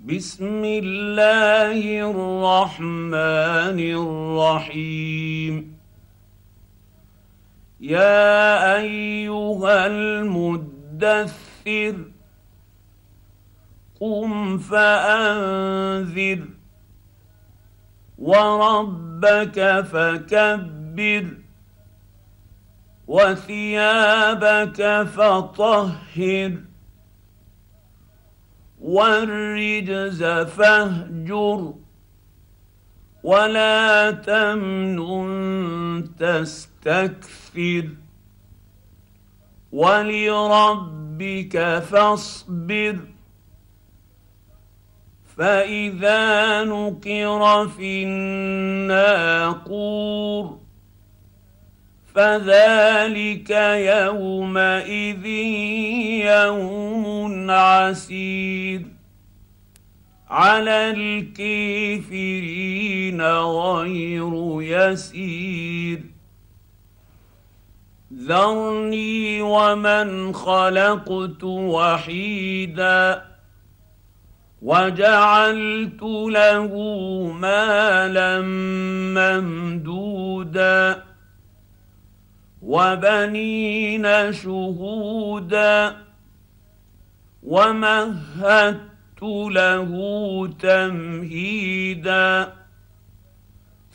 بسم الله الرحمن الرحيم. يا أيها المدثر قم فأنذر وربك فكبر وثيابك فطهر. والرجز فاهجر ولا تمنن تستكثر ولربك فاصبر فإذا نقر في الناقور فذلك يومئذ يوم عسير. على الكافرين غير يسير. ذرني ومن خلقت وحيدا وجعلت له مالا ممدودا. وبنين شهودا ومهدت له تمهيدا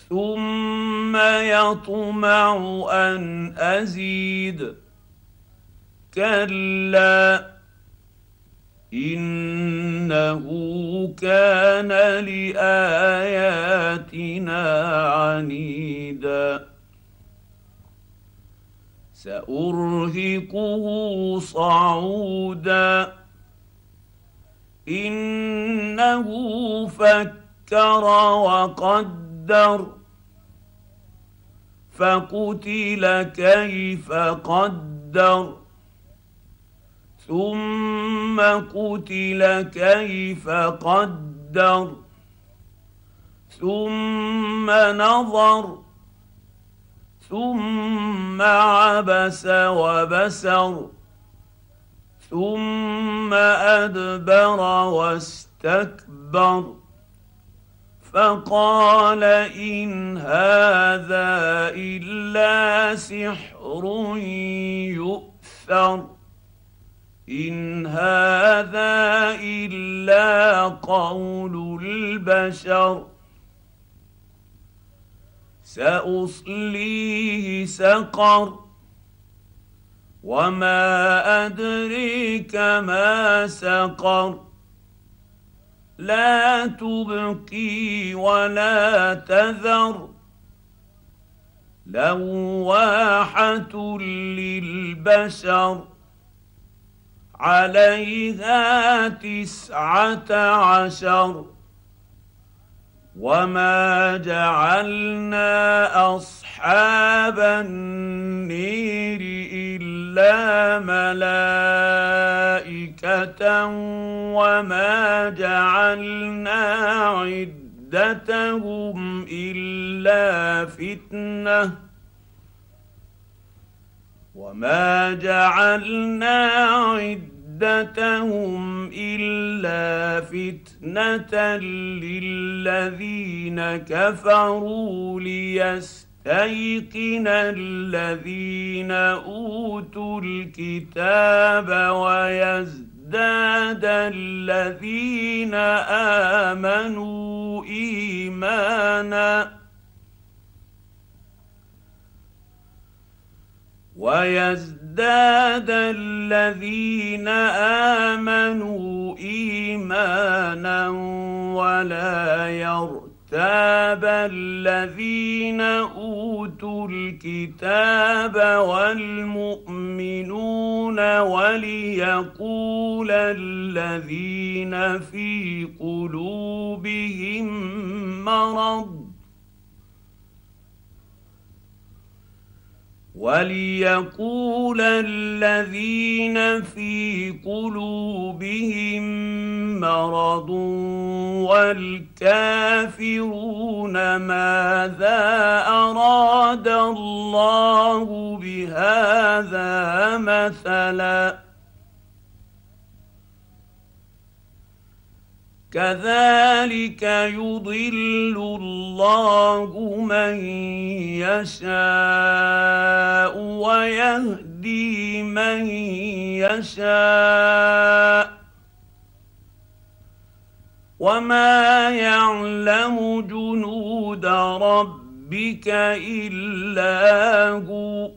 ثم يطمع أن أزيد كلا إنه كان لآياتنا عنيدا سأرهقه صعودا. إنه فكر وقدر. فقتل كيف قدر. ثم قتل كيف قدر. ثم نظر ثم عبس وبسر ثم أدبر واستكبر. فقال إن هذا إلا سحر يؤثر إن هذا إلا قول البشر. سأصليه سقر. وما أدريك ما سقر. لا تبقي ولا تذر. لواحة للبشر. عليها تسعة عشر. وما جعلنا اصحاب النير الا ملائكه وما جعلنا عدتهم الا فتنه وما جعلنا عدتهم عدتهم الا فتنه للذين كفروا ليستيقن الذين اوتوا الكتاب ويزداد الذين امنوا ايمانا ويزداد الذين امنوا ايمانا ولا يرتاب الذين اوتوا الكتاب والمؤمنون وليقول الذين في قلوبهم مرض وليقول الذين في قلوبهم مرض والكافرون ماذا اراد الله بهذا مثلا كذلك يضل الله من يشاء ويهدي من يشاء. وما يعلم جنود ربك إلا هو.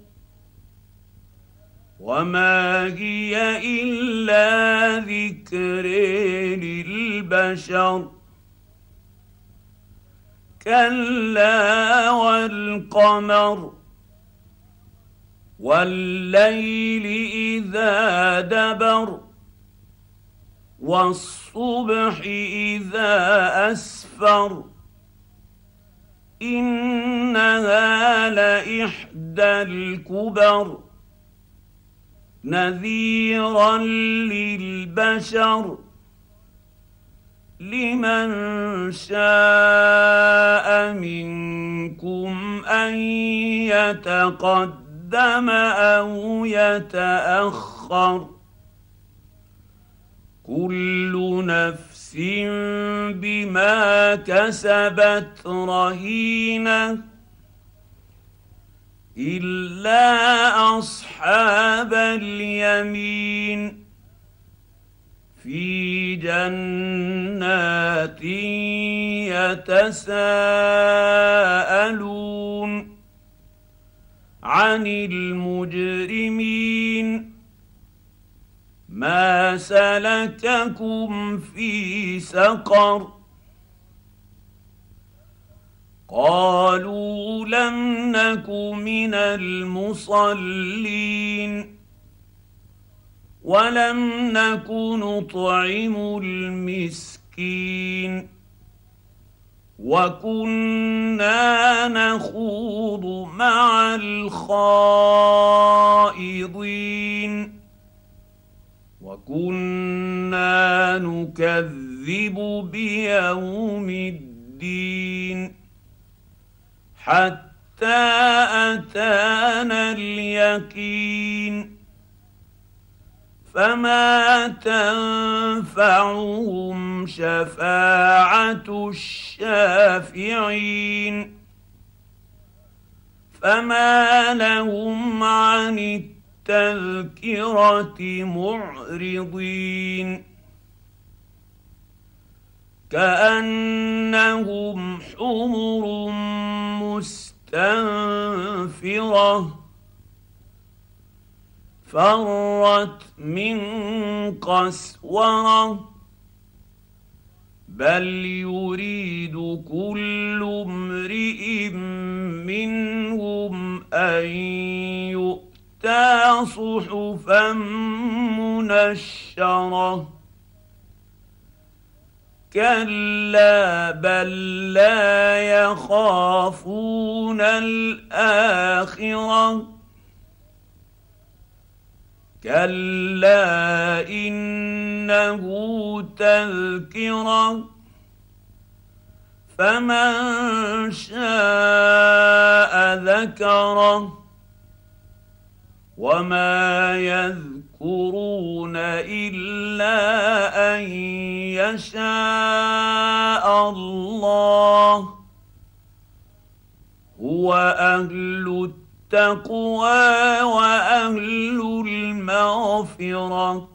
وما هي الا ذكر للبشر كلا والقمر والليل اذا دبر والصبح اذا اسفر انها لاحدى الكبر نذيرا للبشر لمن شاء منكم أن يتقدم أو يتأخر. كل نفس بما كسبت رهينة. إلا أصحاب اليمين في جنات يتساءلون عن المجرمين. ما سلككم في سقر قالوا لم نك من المصلين ولم نك نطعم المسكين وكنا نخوض مع الخائضين وكنا نكذب بيوم الدين حتى أتانا اليقين. فما تنفعهم شفاعة الشافعين. فما لهم عن التذكرة معرضين. كأنهم حمر مستنفرة فرت من قسورة بل يريد كل امرئ منهم أن يؤتى صحفا منشرة كلا بل لا يخافون الاخره كلا انه تذكره فمن شاء ذكره وما يذكرون الا ان يشاء الله هو أهل التقوى واهل المغفره